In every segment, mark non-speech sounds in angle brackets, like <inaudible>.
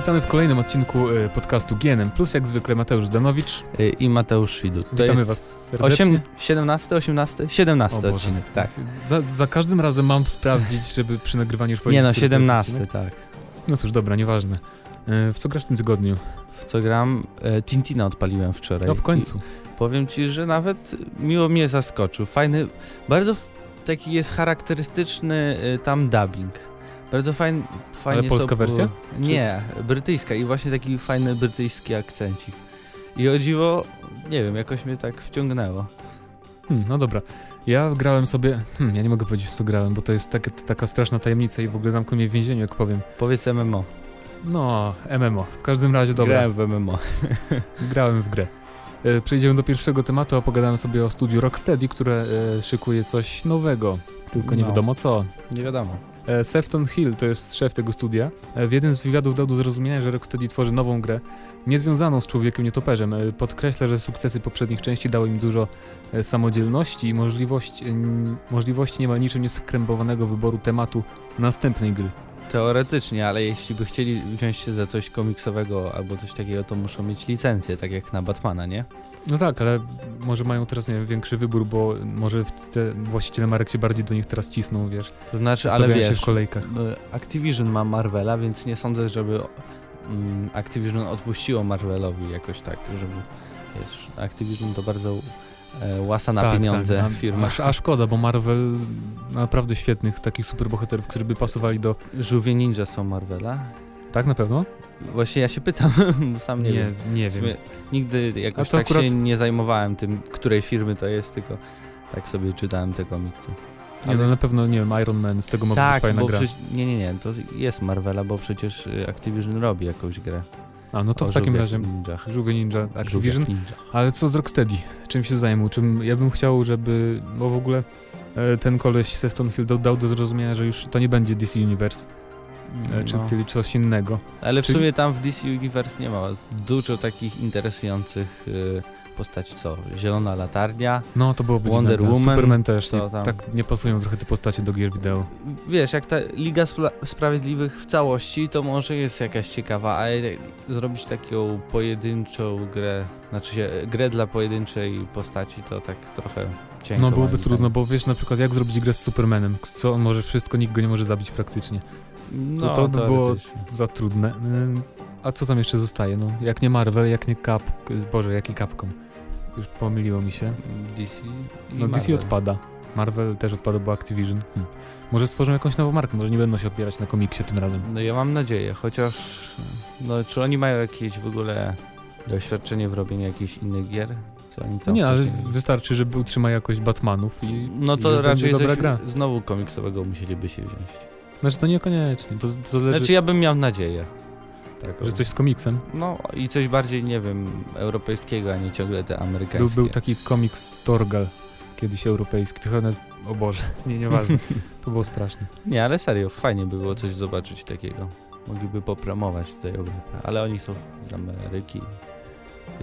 Witamy w kolejnym odcinku e, podcastu GNM Plus, jak zwykle Mateusz Zdanowicz. Y, I Mateusz Świdut. Witamy jest Was serdecznie. 8, 17, 18? 17 O Boże. odcinek, tak. Za, za każdym razem mam sprawdzić, żeby przy nagrywaniu już powiedzieć, Nie no, który to jest 17, odcinek. tak. No cóż, dobra, nieważne. E, W co grasz w tym tygodniu? W co gram? E, Tintina odpaliłem wczoraj. No w końcu. I powiem ci, że nawet miło mnie zaskoczył. Fajny, bardzo taki jest charakterystyczny tam dubbing. Bardzo fajn, fajnie polska są po- wersja? Nie, brytyjska i właśnie taki fajny brytyjski akcencik. I o dziwo, nie wiem, jakoś mnie tak wciągnęło. Hmm, no dobra. Ja grałem sobie... Hmm, ja nie mogę powiedzieć, co grałem, bo to jest takie, taka straszna tajemnica i w ogóle zamkną mnie w więzieniu, jak powiem. Powiedz MMO. No, MMO. W każdym razie, dobra. Grałem w MMO. <laughs> Grałem w grę. E, Przejdziemy do pierwszego tematu, a pogadamy sobie o studiu Rocksteady, które e, szykuje coś nowego. Tylko nie No. wiadomo co. Nie wiadomo. E, Sefton Hill to jest szef tego studia. E, W jednym z wywiadów dał do zrozumienia, że Rocksteady tworzy nową grę, niezwiązaną z człowiekiem nietoperzem. E, Podkreśla, że sukcesy poprzednich części dały im dużo samodzielności i możliwość, możliwości niemal niczym nieskrępowanego wyboru tematu następnej gry. Teoretycznie, ale jeśli by chcieli wziąć się za coś komiksowego albo coś takiego, to muszą mieć licencję, tak jak na Batmana, nie? No tak, ale może mają teraz nie wiem, większy wybór, bo może te właściciele marek się bardziej do nich teraz cisną, wiesz. To znaczy, ale Stawiają się wiesz, w kolejkach. y, Activision ma Marvela, więc nie sądzę, żeby mm, Activision odpuściło Marvelowi jakoś tak, żeby wiesz, Activision to bardzo e, łasa na Tak, pieniądze tak, a- firma. A, a szkoda, bo Marvel naprawdę świetnych takich superbohaterów, którzy by pasowali do... Żółwie ninja są Marvela? Tak na pewno? Właśnie ja się pytam, <laughs> bo sam nie, Nie, wiem. nie wiem. Nigdy jakoś tak akurat- się nie zajmowałem tym, której firmy to jest, tylko tak sobie czytałem te komiksy. Nie, no na pewno, nie wiem, Iron Man, z tego mogła być tak, fajna bo gra. przecież, nie, nie, nie, to jest Marvela, bo przecież y, Activision robi jakąś grę. A, no to o w takim razie ninjach. Żółwie Ninja Activision. Żółwiach ninja. Ale co z Rocksteady? Czym się zajmą? Czym ja bym chciał, żeby... Bo w ogóle e, ten koleś Sefton Hill dał, dał do zrozumienia, że już to nie będzie DC Universe, e, czy No. czyli coś innego. Ale w Czyli- sumie tam w DC Universe nie ma dużo takich interesujących y, postaci, co? Zielona latarnia. No, to byłoby Wonder dziwne. Woman, Superman też. Nie, tam? tak nie pasują trochę te postacie do gier wideo. Wiesz, jak ta Liga Spla- Sprawiedliwych w całości, to może jest jakaś ciekawa, ale zrobić taką pojedynczą grę, znaczy się grę dla pojedynczej postaci, to tak trochę cienko. No byłoby trudno, bo wiesz na przykład jak zrobić grę z Supermanem, co on może wszystko, nikt go nie może zabić praktycznie. No, to by było-. Za trudne. Ym, A co tam jeszcze zostaje? No, jak nie Marvel, jak nie Cap... Boże, jaki Capcom? Już pomyliło mi się. DC i No DC Marvel. odpada. Marvel też odpada, bo Activision. Hm. Może stworzą jakąś nową markę, może nie będą się opierać na komiksie tym razem. No ja mam nadzieję, chociaż no, czy oni mają jakieś w ogóle doświadczenie w robieniu jakichś innych gier? Co oni tam nie, ale wystarczy, żeby utrzyma jakość Batmanów i No i to będzie raczej dobra gra. znowu komiksowego musieliby się wziąć. Znaczy to niekoniecznie, to, to zależy, Znaczy ja bym miał nadzieję. Tak, że coś z komiksem. No i coś bardziej, nie wiem, europejskiego, a nie ciągle te amerykańskie. Był, był taki komiks Torgal, kiedyś europejski, trochę nawet, o Boże, <laughs> nie, nieważne, to było straszne. Nie, ale serio, fajnie by było coś zobaczyć takiego. Mogliby popromować tutaj Europę, ale oni są z Ameryki,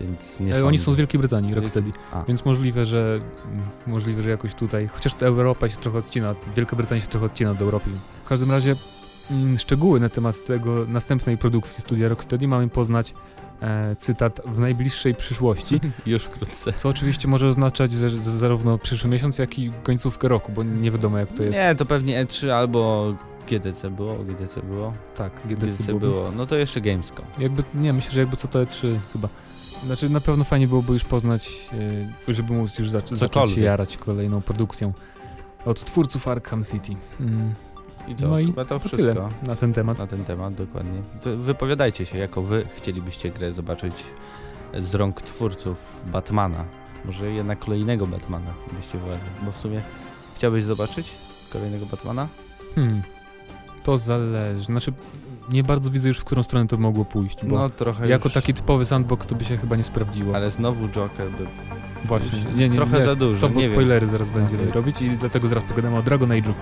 więc nie Ale są. oni są z Wielkiej Brytanii, Rocksteady, A, więc możliwe, że możliwe, że jakoś tutaj, chociaż ta Europa się trochę odcina, Wielka Brytania się trochę odcina od Europy. W każdym razie mm, szczegóły na temat tego następnej produkcji studia Rocksteady mamy poznać e, cytat w najbliższej przyszłości, <laughs> już wkrótce. co oczywiście może oznaczać że, że zarówno przyszły miesiąc, jak i końcówkę roku, bo nie wiadomo jak to jest. Nie, to pewnie E3 albo GDC było, GDC było. Tak, GDC, GDC było. było, no to jeszcze Gamescom. Jakby, nie, myślę, że jakby co to E3 chyba. Znaczy na pewno fajnie byłoby już poznać, e, żeby móc już zac- zacząć się jarać kolejną produkcją od twórców Arkham City. Mm. I to No i chyba To wszystko tyle na ten temat. na ten temat, dokładnie. Wy, wypowiadajcie się, jako wy chcielibyście grę zobaczyć z rąk twórców Batmana. Może jednak kolejnego Batmana byście woleli, bo w sumie chciałbyś zobaczyć kolejnego Batmana? Hmm. To zależy. Znaczy, nie bardzo widzę już, w którą stronę to mogło pójść, bo No trochę jako już, taki typowy sandbox to by się chyba nie sprawdziło. Ale znowu Joker by... Właśnie. Nie, nie, trochę jest, za dużo, To, bo nie spoilery zaraz będziemy Okej. robić i dlatego zaraz pogadamy o Dragon Age'u.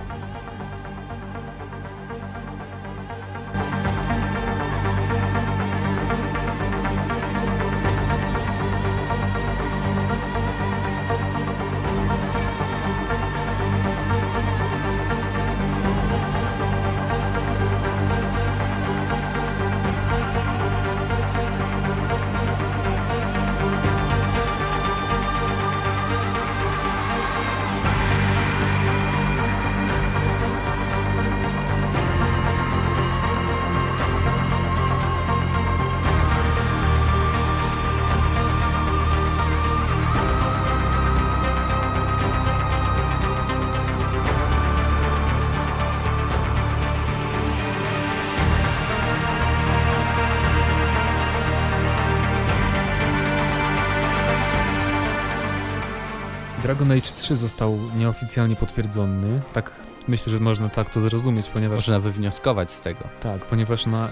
Dragon Age 3 został nieoficjalnie potwierdzony. Tak myślę, że można tak to zrozumieć, ponieważ Można wywnioskować z tego. tak, ponieważ na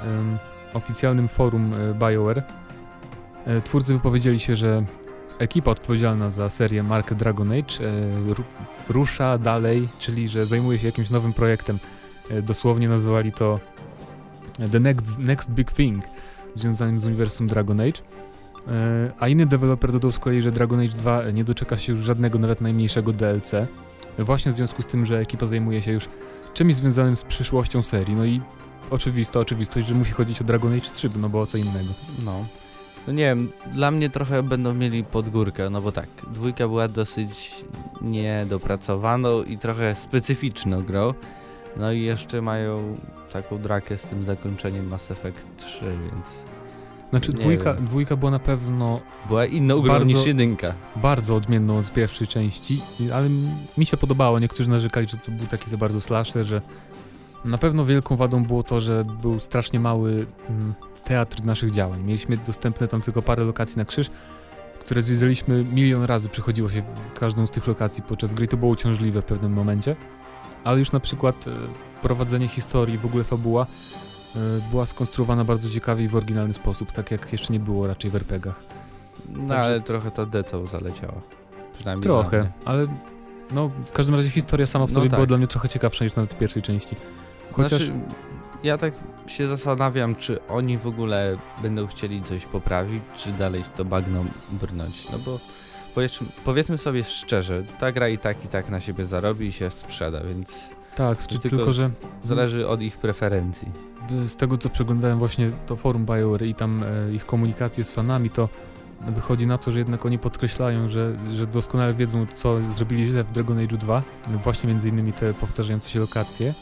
oficjalnym forum e, BioWare e, twórcy wypowiedzieli się, że ekipa odpowiedzialna za serię markę Dragon Age ru, rusza dalej, czyli że zajmuje się jakimś nowym projektem. Dosłownie nazwali to The Next, Next Big Thing związanym z uniwersum Dragon Age. E, A inny deweloper dodał z kolei, że Dragon Age 2 nie doczeka się już żadnego, nawet najmniejszego DLC. Właśnie w związku z tym, że ekipa zajmuje się już czymś związanym z przyszłością serii. No i oczywista oczywistość, że musi chodzić o Dragon Age 3, no bo o co innego. No. No nie wiem, dla mnie trochę będą mieli pod górkę, no bo tak, dwójka była dosyć niedopracowaną i trochę specyficzną grą. No i jeszcze mają taką drakę z tym zakończeniem Mass Effect 3, więc Znaczy dwójka, dwójka była na pewno była grą Bardzo- niż jedynka. bardzo odmienną od pierwszej części, ale mi się podobało. Niektórzy narzekali, że to był taki za bardzo slasher, że na pewno wielką wadą było to, że był strasznie mały mm, teatr naszych działań. Mieliśmy dostępne tam tylko parę lokacji na krzyż, które zwiedzaliśmy milion razy, przychodziło się każdą z tych lokacji podczas gry. To było uciążliwe w pewnym momencie, ale już na przykład e, prowadzenie historii, w ogóle fabuła była skonstruowana bardzo ciekawie i w oryginalny sposób, tak jak jeszcze nie było raczej w RPGach. No Także- ale trochę ta detą zaleciała. Przynajmniej Trochę, ale no w każdym razie historia sama w No sobie tak. była dla mnie trochę ciekawsza niż nawet w pierwszej części. Chociaż Znaczy, ja tak się zastanawiam, czy oni w ogóle będą chcieli coś poprawić, czy dalej to bagno brnąć. No bo powiedzmy, powiedzmy sobie szczerze, ta gra i tak i tak na siebie zarobi i się sprzeda, więc tak, czy tylko- tylko, że zależy od ich preferencji. z tego co przeglądałem właśnie to forum BioWare i tam e, ich komunikację z fanami, to wychodzi na to, że jednak oni podkreślają, że, że doskonale wiedzą co zrobili źle w Dragon Age 2, właśnie między innymi te powtarzające się lokacje.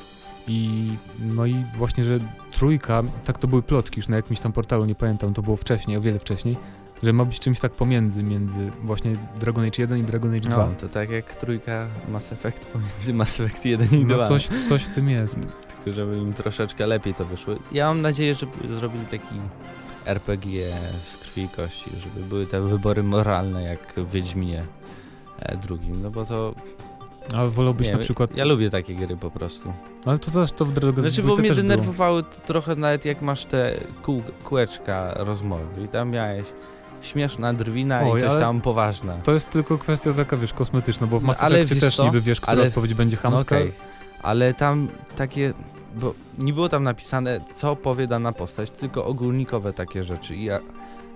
I no i właśnie, że trójka, tak to były plotki już na jakimś tam portalu, nie pamiętam, to było wcześniej, o wiele wcześniej, że ma być czymś tak pomiędzy, między właśnie Dragon Age 1 i Dragon Age 2. No, to tak jak trójka Mass Effect pomiędzy Mass Effect 1 i 2. No coś, coś w tym jest. <laughs> Tylko żeby im troszeczkę lepiej to wyszło. Ja mam nadzieję, że zrobili taki RPG z krwi i kości, żeby były te wybory moralne jak w Wiedźminie e, drugim, no bo to A wolałbyś nie, na przykład... ja lubię takie gry po prostu. Ale to też to w Dragon Znaczy, bo mnie denerwowały trochę nawet jak masz te kół, kółeczka rozmowy i tam miałeś śmieszna drwina Oj, i coś tam poważna. To jest tylko kwestia taka, wiesz, kosmetyczna, bo w No, Mass ale Effectie też co? niby wiesz, która Ale- odpowiedź będzie No chamska. okej, ale tam takie, bo nie było tam napisane, co powie dana postać, tylko ogólnikowe takie rzeczy. I, a,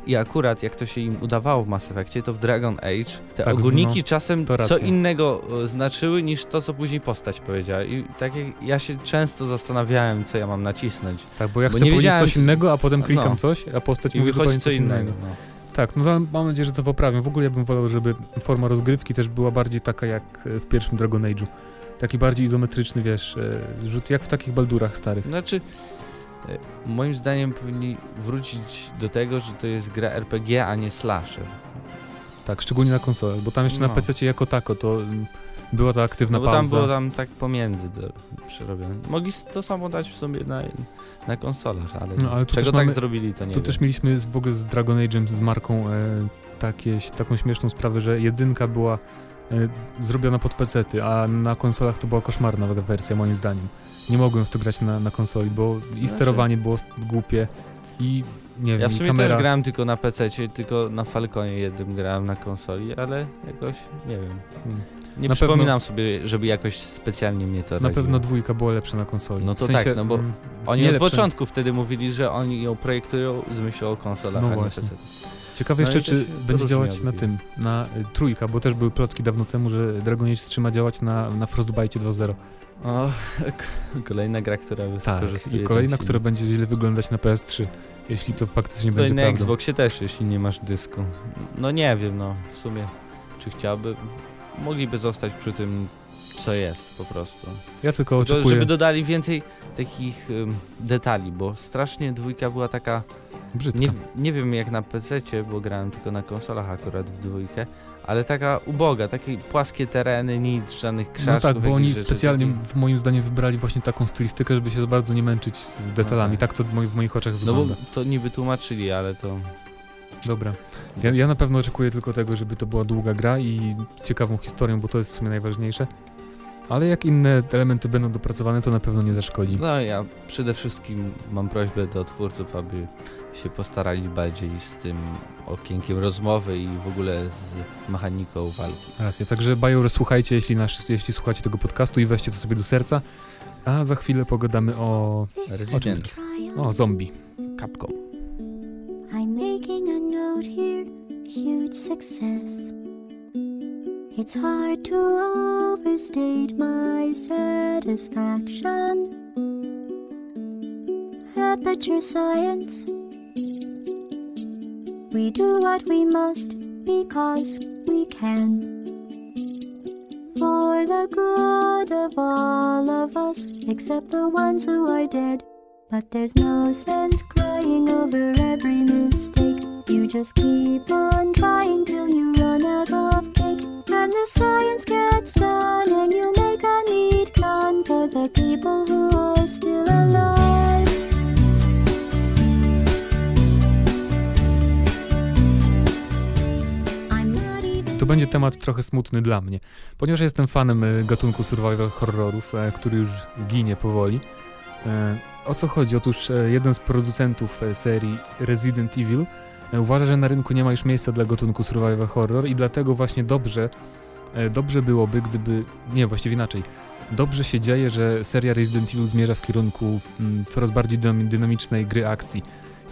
I akurat jak to się im udawało w Mass Effectie, to w Dragon Age te Tak, ogólniki no, czasem co innego e, znaczyły niż to, co później postać powiedziała. I tak jak ja się często zastanawiałem, co ja mam nacisnąć. Tak, bo ja Bo chcę nie powiedzieć wiedziałem, coś innego, a potem No. klikam coś, a postać I mówi wychodzi zupełnie co coś innego. innego. No. Tak, no mam nadzieję, że to poprawią. W ogóle ja bym wolał, żeby forma rozgrywki też była bardziej taka jak e, w pierwszym Dragon Age'u. Taki bardziej izometryczny, wiesz, e, rzut jak w takich baldurach starych. Znaczy, e, moim zdaniem powinni wrócić do tego, że to jest gra RPG, a nie slasher. Tak, szczególnie na konsolach, bo tam jeszcze na No. PC jako tako to mm, była ta aktywna No bo tam pauza. było tam tak pomiędzy do, przerobione. Mogli to samo dać w sobie na, na konsolach, ale, No, ale czego tak mamy- zrobili, to nie Tu wiem. też mieliśmy w ogóle z Dragon Age'em, z marką e, takie, taką śmieszną sprawę, że jedynka była e, zrobiona pod pecety, a na konsolach to była koszmarna wersja moim zdaniem. Nie mogłem w to grać na, na konsoli, bo i Znaczy- sterowanie było głupie i nie wiem, Ja w sumie kamera... też grałem tylko na PC, tylko na Falconie jednym grałem na konsoli, ale jakoś, nie wiem, Mm. Nie Na przypominam sobie, żeby jakoś specjalnie mnie to Na pewno dwójka była lepsza na konsoli. No to w sensie, tak, no bo mm, Oni od lepsza. początku wtedy mówili, że oni ją projektują z myślą o konsolach, No właśnie. PC. Ciekawe No jeszcze, czy będzie działać na tym, na y, trójka, bo też były plotki dawno temu, że Dragon Age 3 ma działać na, na Frostbite 2.0. O, <laughs> kolejna gra, która Tak, i kolejna, która będzie źle wyglądać na PS3, jeśli to faktycznie No będzie i na prawdą. Xboxie też, jeśli nie masz dysku. No nie wiem, no w sumie, czy chciałby, mogliby zostać przy tym, co jest po prostu. Ja tylko Tylko, oczekuję... żeby dodali więcej takich ym, detali, bo strasznie dwójka była taka, Brzydka. nie, nie wiem jak na PC, bo grałem tylko na konsolach akurat w dwójkę, ale taka uboga, takie płaskie tereny, nic, żadnych krzaczków. No tak, bo oni rzeczy specjalnie, w moim zdaniem, wybrali właśnie taką stylistykę, żeby się za bardzo nie męczyć z detalami. tak. tak to w moi- w moich oczach No bo wygląda. to niby tłumaczyli, ale to Dobra. Ja, ja na pewno oczekuję tylko tego, żeby to była długa gra i z ciekawą historią, bo to jest w sumie najważniejsze. Ale jak inne elementy będą dopracowane, to na pewno nie zaszkodzi. No ja przede wszystkim mam prośbę do twórców, aby się postarali bardziej z tym okienkiem rozmowy i w ogóle z mechaniką walki. Racja. Także Bajor, słuchajcie, jeśli, nasz, jeśli słuchacie tego podcastu i weźcie to sobie do serca. A za chwilę pogadamy o, Resident. o zombie. Capcom. Making a note here, huge success. It's hard to overstate my satisfaction. Aperture science. We do what we must because we can. For the good of all of us, except the ones who are dead. But there's no sense crying over. You just keep on trying till you run out of cake. And the science gets done, and you make a neat for the people who are still alive. To będzie temat trochę smutny dla mnie, ponieważ jestem fanem e, gatunku survival horrorów, e, który już ginie powoli. E, O co chodzi? Otóż jeden z producentów serii Resident Evil uważa, że na rynku nie ma już miejsca dla gatunku survival horror i dlatego właśnie dobrze, e, dobrze byłoby, gdyby, nie, właściwie inaczej, dobrze się dzieje, że seria Resident Evil zmierza w kierunku mm, coraz bardziej dynam- dynamicznej gry akcji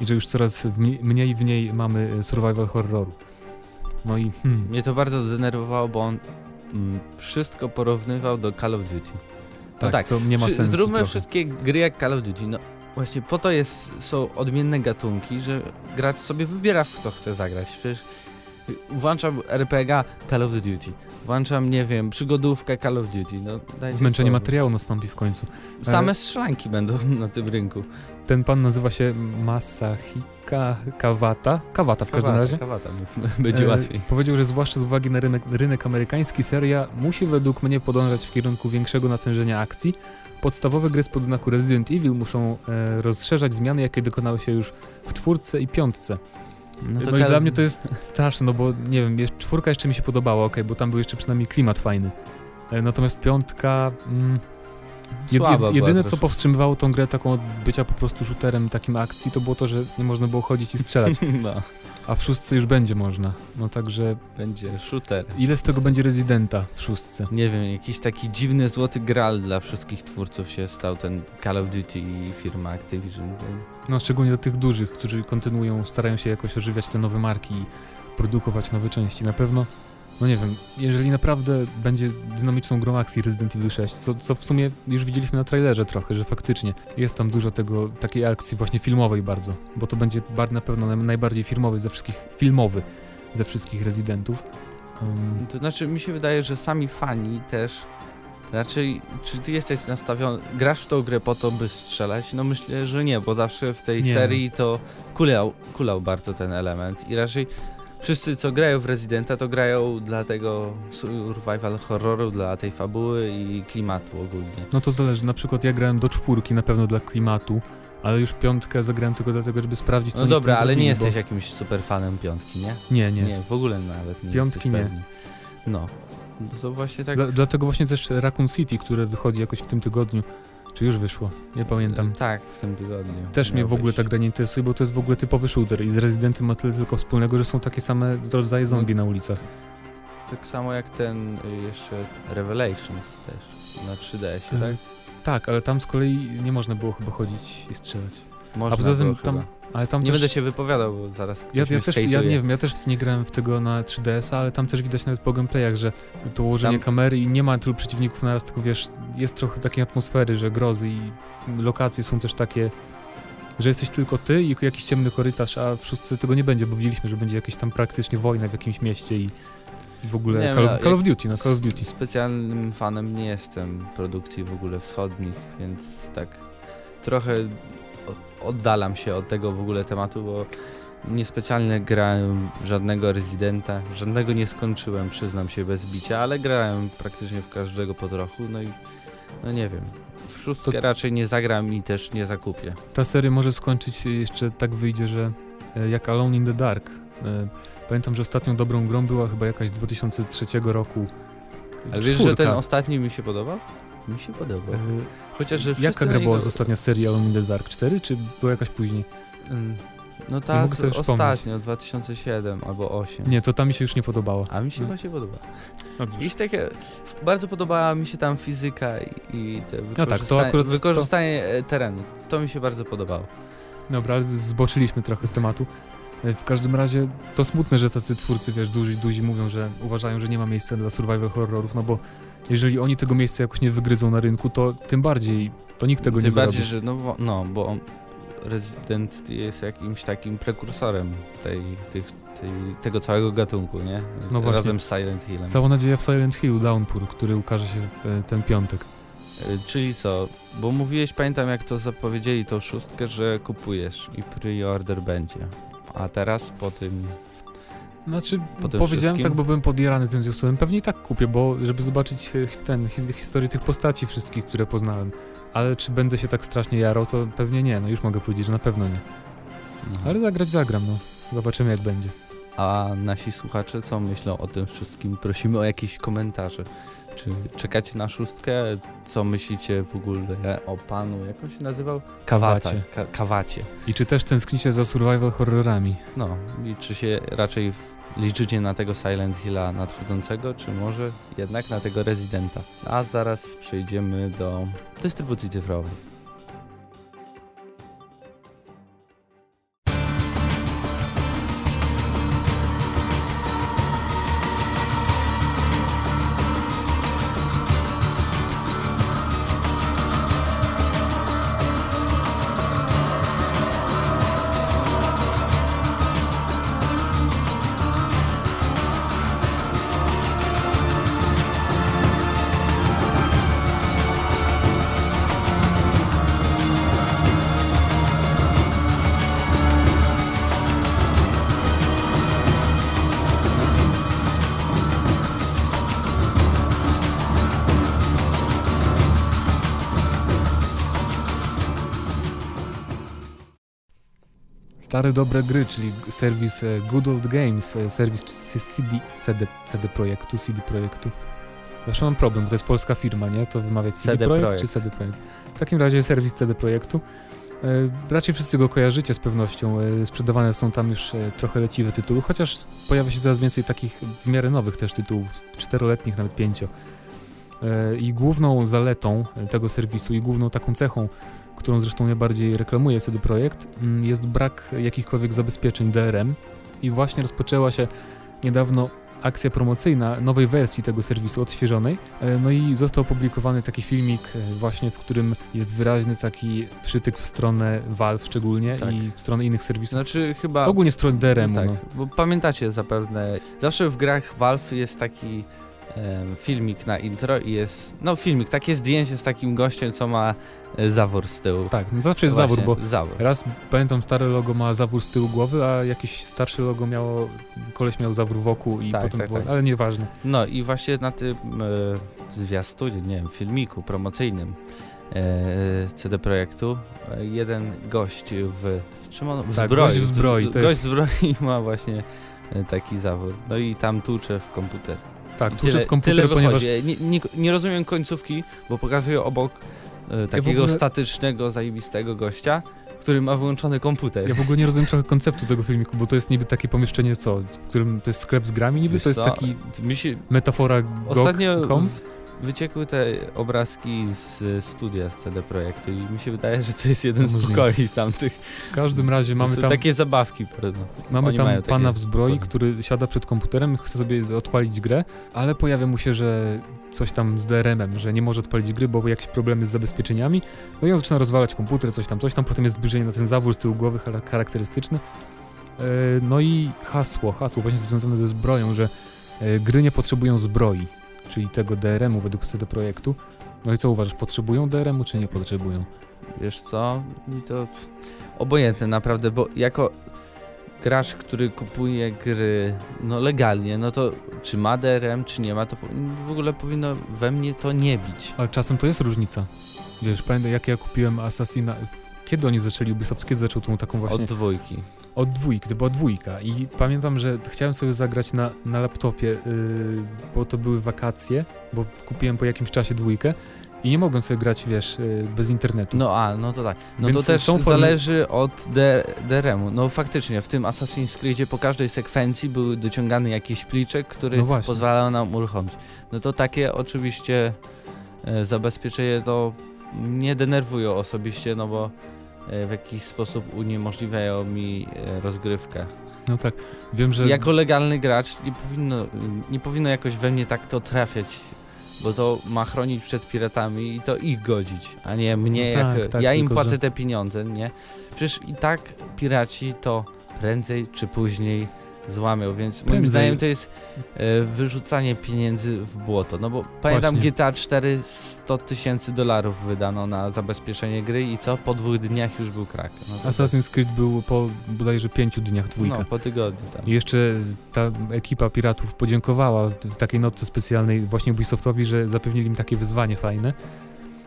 i że już coraz mniej w niej mamy e, survival horroru. No i hmm, Mnie to bardzo zdenerwowało, bo on mm, wszystko porównywał do Call of Duty. tak, tak, co nie ma sensu. Zróbmy trochę. wszystkie gry jak Call of Duty. No właśnie po to jest, są odmienne gatunki, że gracz sobie wybiera w co chce zagrać. Przecież włączam RPG Call of Duty, włączam, nie wiem, przygodówkę Call of Duty. No, Zmęczenie materiału nastąpi w końcu. Same strzelanki będą <laughs> na tym rynku. Ten pan nazywa się Masahika Kawata. Kawata w każdym Kawata, razie. Kawata, <laughs> będzie E, łatwiej. Powiedział, że zwłaszcza z uwagi na rynek, rynek amerykański, seria musi według mnie podążać w kierunku większego natężenia akcji. Podstawowe gry spod znaku Resident Evil muszą e, rozszerzać zmiany, jakie dokonały się już w czwórce i piątce. No, to i Call- dla mnie to jest straszne, no bo nie wiem, jest, czwórka jeszcze mi się podobała, ok, bo tam był jeszcze przynajmniej klimat fajny. E, natomiast piątka... Mm, Jed, jed, jedyne, co powstrzymywało tą grę taką od bycia po prostu shooterem takim akcji, to było to, że nie można było chodzić i strzelać. <laughs> No, A w szóstce już będzie można. No także będzie shooter. ile z tego będzie Residenta w szóstce? Nie wiem, jakiś taki dziwny złoty gral dla wszystkich twórców się stał ten Call of Duty i firma Activision. No szczególnie dla tych dużych, którzy kontynuują, starają się jakoś ożywiać te nowe marki i produkować nowe części. Na pewno, no nie wiem, jeżeli naprawdę będzie dynamiczną grą akcji Resident Evil 6, co, co w sumie już widzieliśmy na trailerze trochę, że faktycznie jest tam dużo tego, takiej akcji właśnie filmowej bardzo, bo to będzie bar, na pewno naj- najbardziej filmowy ze wszystkich, filmowy ze wszystkich Residentów. Um, To znaczy, mi się wydaje, że sami fani też raczej, czy ty jesteś nastawiony, grasz w tą grę po to, by strzelać? No myślę, że nie, bo zawsze w tej Nie. serii to kulał, kulał bardzo ten element i raczej wszyscy, co grają w Residenta, to grają dla tego survival horroru, dla tej fabuły i klimatu ogólnie. No to zależy, na przykład ja grałem do czwórki na pewno dla klimatu, ale już piątkę zagrałem tylko dlatego, żeby sprawdzić co No dobra, ale nie zrobili, jesteś jakimś super fanem piątki, nie? Nie, nie. Nie, w ogóle nawet nie Piątki nie. No. No To właśnie tak... Dla, dlatego właśnie też Raccoon City, które wychodzi jakoś w tym tygodniu, czy już wyszło, nie pamiętam. Tak, w tym tygodniu. Też mnie w ogóle być. ta gra nie interesuje, bo to jest w ogóle typowy shooter i z Residentem ma tyle tylko wspólnego, że są takie same rodzaje zombie na ulicach. Tak samo jak ten y, jeszcze Revelations też na 3DS, tak? Y, Tak, ale tam z kolei nie można było chyba chodzić i strzelać. Można A poza tym tam, ale tam Nie też, będę się wypowiadał, bo zaraz ktoś ja, ja też, ja nie wiem, ja też nie grałem w tego na 3DS-a, ale tam też widać nawet po gameplayach, że to ułożenie Tam- kamery i nie ma tylu przeciwników naraz, tylko wiesz, jest trochę takiej atmosfery, że grozy i lokacje są też takie, że jesteś tylko ty i jakiś ciemny korytarz, a w szóstce tego nie będzie, bo widzieliśmy, że będzie jakieś tam praktycznie wojna w jakimś mieście i w ogóle Nie Call, of, ja- Call of Duty, no Call of Duty. Specjalnym fanem nie jestem produkcji w ogóle wschodnich, więc tak trochę oddalam się od tego w ogóle tematu, bo niespecjalnie grałem w żadnego rezydenta, żadnego nie skończyłem, przyznam się bez bicia, ale grałem praktycznie w każdego po trochu, no i no nie wiem. W szóstkę To- raczej nie zagram i też nie zakupię. Ta seria może skończyć się jeszcze tak wyjdzie, że e, jak Alone in the Dark E, pamiętam, że ostatnią dobrą grą była chyba jakaś z 2003 roku. Ale wiesz, że ten ostatni mi się podobał? Mi się podobał. E, Chociaż, że Jaka gra była niego- z ostatnia serii Alone in the Dark? 4 czy była jakaś później? No Nie ta mogę sobie ostatnio, 2007 albo 8. Nie, to ta mi się już nie podobała. A mi się No. właśnie podoba. No. Jakieś takie, bardzo podobała mi się tam fizyka i, i te tak, to wykorzystanie, akurat to- wykorzystanie e, terenu. To mi się bardzo podobało. Dobra, zboczyliśmy trochę z tematu. E, W każdym razie to smutne, że tacy twórcy, wiesz, duzi, duzi mówią, że uważają, że nie ma miejsca dla survival horrorów, no bo jeżeli oni tego miejsca jakoś nie wygryzą na rynku, to tym bardziej, to nikt tego Tym nie zrobi. bardziej, że no, no bo Resident jest jakimś takim prekursorem tej, tej, tego całego gatunku, nie? No właśnie. Razem z Silent Hillem. Cała nadzieja w Silent Hill Downpour, który ukaże się w e, ten piątek. E, Czyli co? Bo mówiłeś, pamiętam jak to zapowiedzieli tą szóstkę, że kupujesz i pre-order będzie. A teraz po tym Znaczy, Po powiedziałem wszystkim? tak, bo byłem podjarany tym zwiastunem. Pewnie i tak kupię, bo żeby zobaczyć e, ten, his, historię tych postaci wszystkich, które poznałem. Ale czy będę się tak strasznie jarał, to pewnie nie. No już mogę powiedzieć, że na pewno nie. Ale zagrać zagram, no. Zobaczymy jak będzie. A nasi słuchacze co myślą o tym wszystkim? Prosimy o jakieś komentarze. Czy czekacie na szóstkę? Co myślicie w ogóle o panu, jak on się nazywał? Kawacie. Ka kawacie. I czy też tęsknicie za survival horrorami? No, i czy się raczej w- liczycie na tego Silent Hilla nadchodzącego, czy może jednak na tego Residenta? A zaraz przejdziemy do dystrybucji cyfrowej. Stare dobre gry, czyli serwis e, Good Old Games, e, serwis CD, CD, CD Projektu, CD Projektu. Zawsze mam problem, bo to jest polska firma, nie? To wymawiać CD, CD Projekt, Projekt. czy CD Projekt. W takim razie serwis CD Projektu. E, raczej wszyscy go kojarzycie z pewnością. Sprzedawane są tam już trochę leciwe tytuły, chociaż pojawia się coraz więcej takich w miarę nowych też tytułów, czteroletnich, nawet pięcio. I główną zaletą tego serwisu i główną taką cechą, którą zresztą najbardziej reklamuje CD Projekt, mm, jest brak jakichkolwiek zabezpieczeń DRM i właśnie rozpoczęła się niedawno akcja promocyjna nowej wersji tego serwisu odświeżonej. E, No i został opublikowany taki filmik e, właśnie, w którym jest wyraźny taki przytyk w stronę Valve szczególnie Tak. i w stronę innych serwisów. Znaczy chyba... Ogólnie stronę DRM-u. tak, No. bo pamiętacie zapewne, zawsze w grach Valve jest taki filmik na intro i jest, no filmik, takie zdjęcie z takim gościem, co ma zawór z tyłu. Tak, no zawsze jest Właśnie, zawór, bo Zawór. raz pamiętam stare logo ma zawór z tyłu głowy, a jakieś starsze logo miało, koleś miał zawór wokół i Tak, potem tak, było, tak. ale nieważne. No i właśnie na tym e, zwiastunie, nie wiem, filmiku promocyjnym e, CD Projektu e, jeden gość w, czym on, w Tak, zbroi, gość w zbroi, to gość jest- zbroi <laughs> ma właśnie e, taki zawór. No i tam tłucze w komputer. Tak, I tłuczę w komputer, tyle ponieważ. Nie, nie, nie rozumiem końcówki, bo pokazują obok e, takiego ogóle- statycznego, zajebistego gościa, który ma wyłączony komputer. Ja w ogóle nie rozumiem trochę konceptu tego filmiku, bo to jest niby takie pomieszczenie, co, w którym to jest sklep z grami niby, Wiesz to jest co, taki metafora Ostatnio GOG.com. w- wyciekły te obrazki z e, studia CD Projektu i mi się wydaje, że to jest jeden z pokoi tamtych. W każdym razie mamy tam, takie zabawki, prawda? mamy oni tam pana w zbroi, który siada przed komputerem, chce sobie odpalić grę, ale pojawia mu się, że coś tam z DRM-em, że nie może odpalić gry, bo jakieś problemy z zabezpieczeniami. No i on zaczyna rozwalać komputer, coś tam, coś tam, potem jest zbliżenie na ten zawór z tyłu głowy chara- charakterystyczny. E, No i hasło, hasło właśnie związane ze zbroją, że e, gry nie potrzebują zbroi, czyli tego DRM-u według CD Projektu. No i co uważasz, potrzebują DRM-u czy nie potrzebują? Wiesz co? Mi to obojętne naprawdę, bo jako gracz, który kupuje gry no legalnie, no to czy ma DRM, czy nie ma, to w ogóle powinno we mnie to nie bić. Ale czasem to jest różnica. Wiesz, pamiętam jak ja kupiłem Assassina... Kiedy oni zaczęli, Ubisoft, kiedy zaczął tą taką właśnie... Od dwójki. Od dwójki, to była dwójka i pamiętam, że chciałem sobie zagrać na, na laptopie, yy, bo to były wakacje, bo kupiłem po jakimś czasie dwójkę i nie mogłem sobie grać, wiesz, yy, bez internetu. No a, no to tak. No Więc to też formy- zależy od DRM-u. No faktycznie, w tym Assassin's Creedzie po każdej sekwencji był dociągany jakiś pliczek, który No pozwalał nam uruchomić. No to takie oczywiście e, zabezpieczenie to nie denerwują osobiście, no bo e, w jakiś sposób uniemożliwiają mi e, rozgrywkę. No tak, wiem, że... Jako legalny gracz nie powinno, nie powinno jakoś we mnie tak to trafiać, bo to ma chronić przed piratami i to ich godzić, a nie mnie. No tak, jak, tak, ja im płacę że- te pieniądze, nie? Przecież i tak piraci to prędzej czy później złamią, więc moim Prędzej. zdaniem to jest e, wyrzucanie pieniędzy w błoto. No bo pamiętam Właśnie. GTA 4 100 tysięcy dolarów wydano na zabezpieczenie gry i co? Po dwóch dniach już był krak. No to- Assassin's Creed był po bodajże pięciu dniach dwójka. No, po tygodniu tam. I jeszcze ta ekipa piratów podziękowała w takiej notce specjalnej właśnie Ubisoftowi, że zapewnili im takie wyzwanie fajne.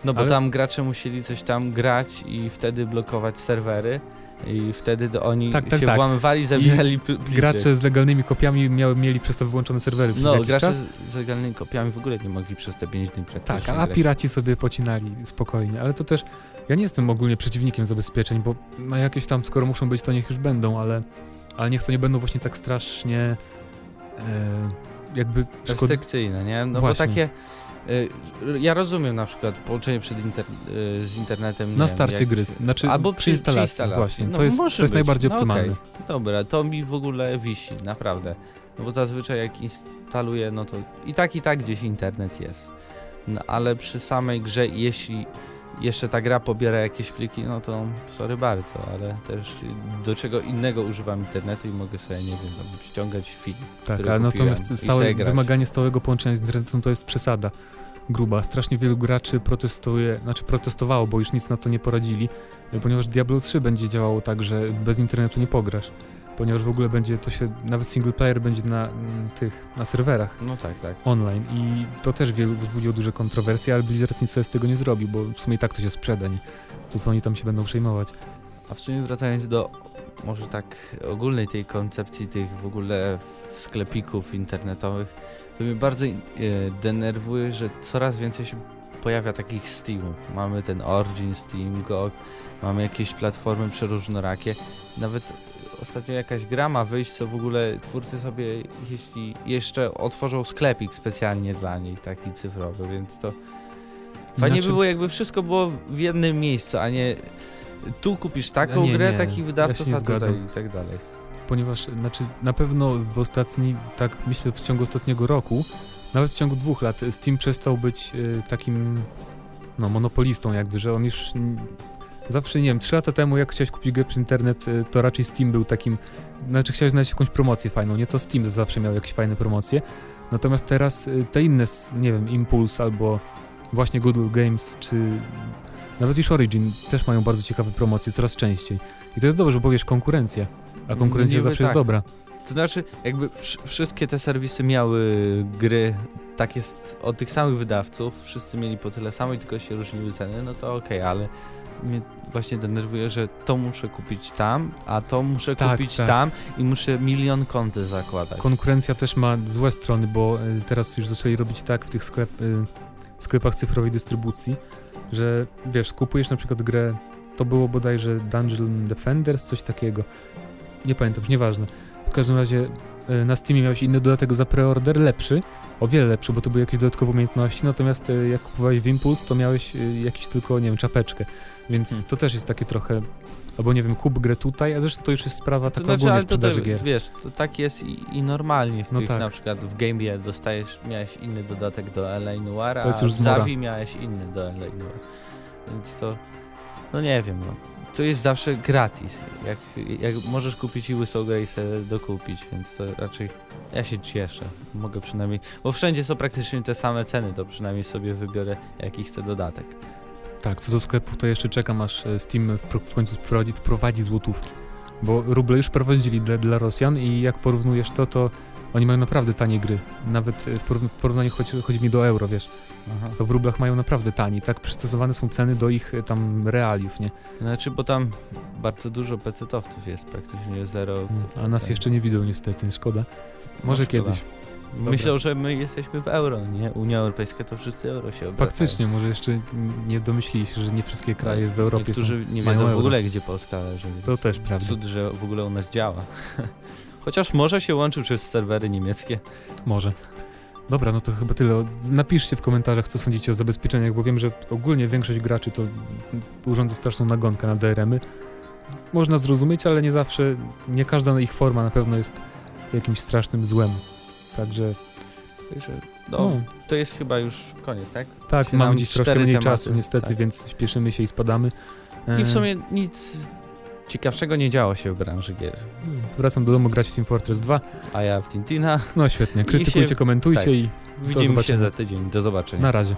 No bo Ale- tam gracze musieli coś tam grać i wtedy blokować serwery i wtedy to oni Tak, tak, się tak. włamywali, zabierali pliczek. Gracze z legalnymi kopiami miały, mieli przez to wyłączone serwery No, gracze czas. z, z legalnymi kopiami w ogóle nie mogli przez te 5 dni praktycznie Tak, a grać. piraci sobie pocinali spokojnie, ale to też ja nie jestem ogólnie przeciwnikiem zabezpieczeń, bo no jakieś tam, skoro muszą być, to niech już będą, ale, ale niech to nie będą właśnie tak strasznie e, jakby szkod... Restrykcyjne, nie? No Właśnie. bo takie... Y, ja rozumiem na przykład połączenie przed inter, y, z internetem. na wiem, starcie jak- gry, znaczy Albo przy instalacji, właśnie, No, to jest, to jest być. najbardziej no, optymalne. okej. Dobra, to mi w ogóle wisi, naprawdę. No bo zazwyczaj jak instaluję, no to i tak i tak gdzieś internet jest. No ale przy samej grze, jeśli jeszcze ta gra pobiera jakieś pliki, no to sorry bardzo, ale też do czego innego używam internetu i mogę sobie, nie wiem, tam ściągać film. Tak, które a kupiłem natomiast i stałe, wymaganie stałego połączenia z internetem to jest przesada gruba. Strasznie wielu graczy protestuje, znaczy protestowało, bo już nic na to nie poradzili, ponieważ Diablo 3 będzie działało tak, że bez internetu nie pograsz. Ponieważ w ogóle będzie to się, nawet single player będzie na mm, tych, na serwerach No tak, tak. online i to też wielu wzbudziło duże kontrowersje, ale Blizzard nic sobie z tego nie zrobił, bo w sumie i tak to się sprzeda, nie? To co oni tam się będą przejmować. A w sumie wracając do może tak ogólnej tej koncepcji tych w ogóle sklepików internetowych, to mnie bardzo e, denerwuje, że coraz więcej się pojawia takich Steamów. Mamy ten Origin Steam, GOG, mamy jakieś platformy przeróżnorakie. Nawet ostatnio jakaś gra ma wyjść, co w ogóle twórcy sobie, jeśli jeszcze otworzą sklepik specjalnie dla niej, taki cyfrowy, więc to fajnie Znaczy- by było jakby wszystko było w jednym miejscu, a nie tu kupisz taką Nie, grę, nie, takich ja wydawców, nie a tutaj i tak dalej. ponieważ znaczy na pewno w ostatni, tak myślę w ciągu ostatniego roku, nawet w ciągu dwóch lat Steam przestał być y, takim no monopolistą jakby, że on już zawsze, nie wiem, trzy lata temu jak chciałeś kupić grę przez internet, y, to raczej Steam był takim, znaczy chciałeś znaleźć jakąś promocję fajną, nie? To Steam zawsze miał jakieś fajne promocje, natomiast teraz y, te inne, nie wiem, Impulse albo właśnie Google Games, czy nawet już Origin też mają bardzo ciekawe promocje coraz częściej. I to jest dobrze, bo wiesz, konkurencja, a konkurencja Niby zawsze jest tak. dobra. To znaczy, jakby wsz- wszystkie te serwisy miały gry tak jest od tych samych wydawców, wszyscy mieli po tyle samo i tylko się różniły ceny, no to okej, ale mnie właśnie denerwuje, że to muszę kupić tam, a to muszę Tak, kupić tak. tam i muszę milion konty zakładać. Konkurencja też ma złe strony, bo y, teraz już zaczęli robić tak w tych sklep, y, sklepach cyfrowej dystrybucji, że wiesz, kupujesz na przykład grę, to było bodajże Dungeon Defenders, coś takiego. Nie pamiętam, już nieważne. W każdym razie y, na Steamie miałeś inny dodatek za preorder, lepszy, o wiele lepszy, bo to były jakieś dodatkowe umiejętności, natomiast jak kupowałeś w Impuls, to miałeś jakiś tylko, nie wiem, czapeczkę. Więc Hmm. to też jest takie trochę, albo nie wiem, kup grę tutaj, a zresztą to już jest sprawa To taka znaczy, ogólnie ale to, to sprzedaży gier. wiesz, to tak jest i, i normalnie w No tych, tak. na przykład w Gamebie dostajesz, miałeś inny dodatek do LA Noir, a już w. Zawi miałeś inny do LA Noir. Więc to, no nie wiem, no. To jest zawsze gratis. Jak, jak możesz kupić i grę i sobie dokupić, więc to raczej ja się cieszę. Mogę przynajmniej, bo wszędzie są praktycznie te same ceny, to przynajmniej sobie wybiorę jaki chcę dodatek. Tak, co do sklepów, to jeszcze czekam, aż e, Steam w, końcu wprowadzi, wprowadzi złotówki. Bo ruble już wprowadzili dla, dla Rosjan i jak porównujesz to, to Oni mają naprawdę tanie gry. Nawet e, w porów- w porównaniu chodzi mi do euro, wiesz. Aha. To w rublach mają naprawdę tani. Tak przystosowane są ceny do ich e, tam realiów, nie? Znaczy, bo tam bardzo dużo pecetowców jest, praktycznie zero. A nas jeszcze nie widzą niestety, szkoda. Może No, szkoda. kiedyś. Dobra. Myślą, że my jesteśmy w euro, nie? Unia Europejska to wszyscy euro się obracają. Faktycznie, może jeszcze nie domyślili się, że nie wszystkie kraje w Europie Niektórzy nie mają wiedzą w euro. ogóle, gdzie Polska leży. To też prawda. Cud, że w ogóle u nas działa. <laughs> Chociaż może się łączył przez serwery niemieckie. są. Może. Dobra, no to chyba tyle. Napiszcie w komentarzach, co sądzicie o zabezpieczeniach, bo wiem, że ogólnie większość graczy to urządza straszną nagonkę na DRM-y. Można zrozumieć, ale nie zawsze, nie każda ich forma na pewno jest jakimś strasznym złem. Także, Także, no, no, to jest chyba już koniec, tak? tak, się mamy dziś troszkę mniej tematy, czasu niestety, tak. więc śpieszymy się i spadamy. I w E, sumie nic ciekawszego nie działo się w branży gier. Wracam do domu grać w Team Fortress 2. A ja w Tintina. No świetnie, I krytykujcie, się- komentujcie tak. i Widzimy się zobaczenia. za tydzień. Do zobaczenia. na razie.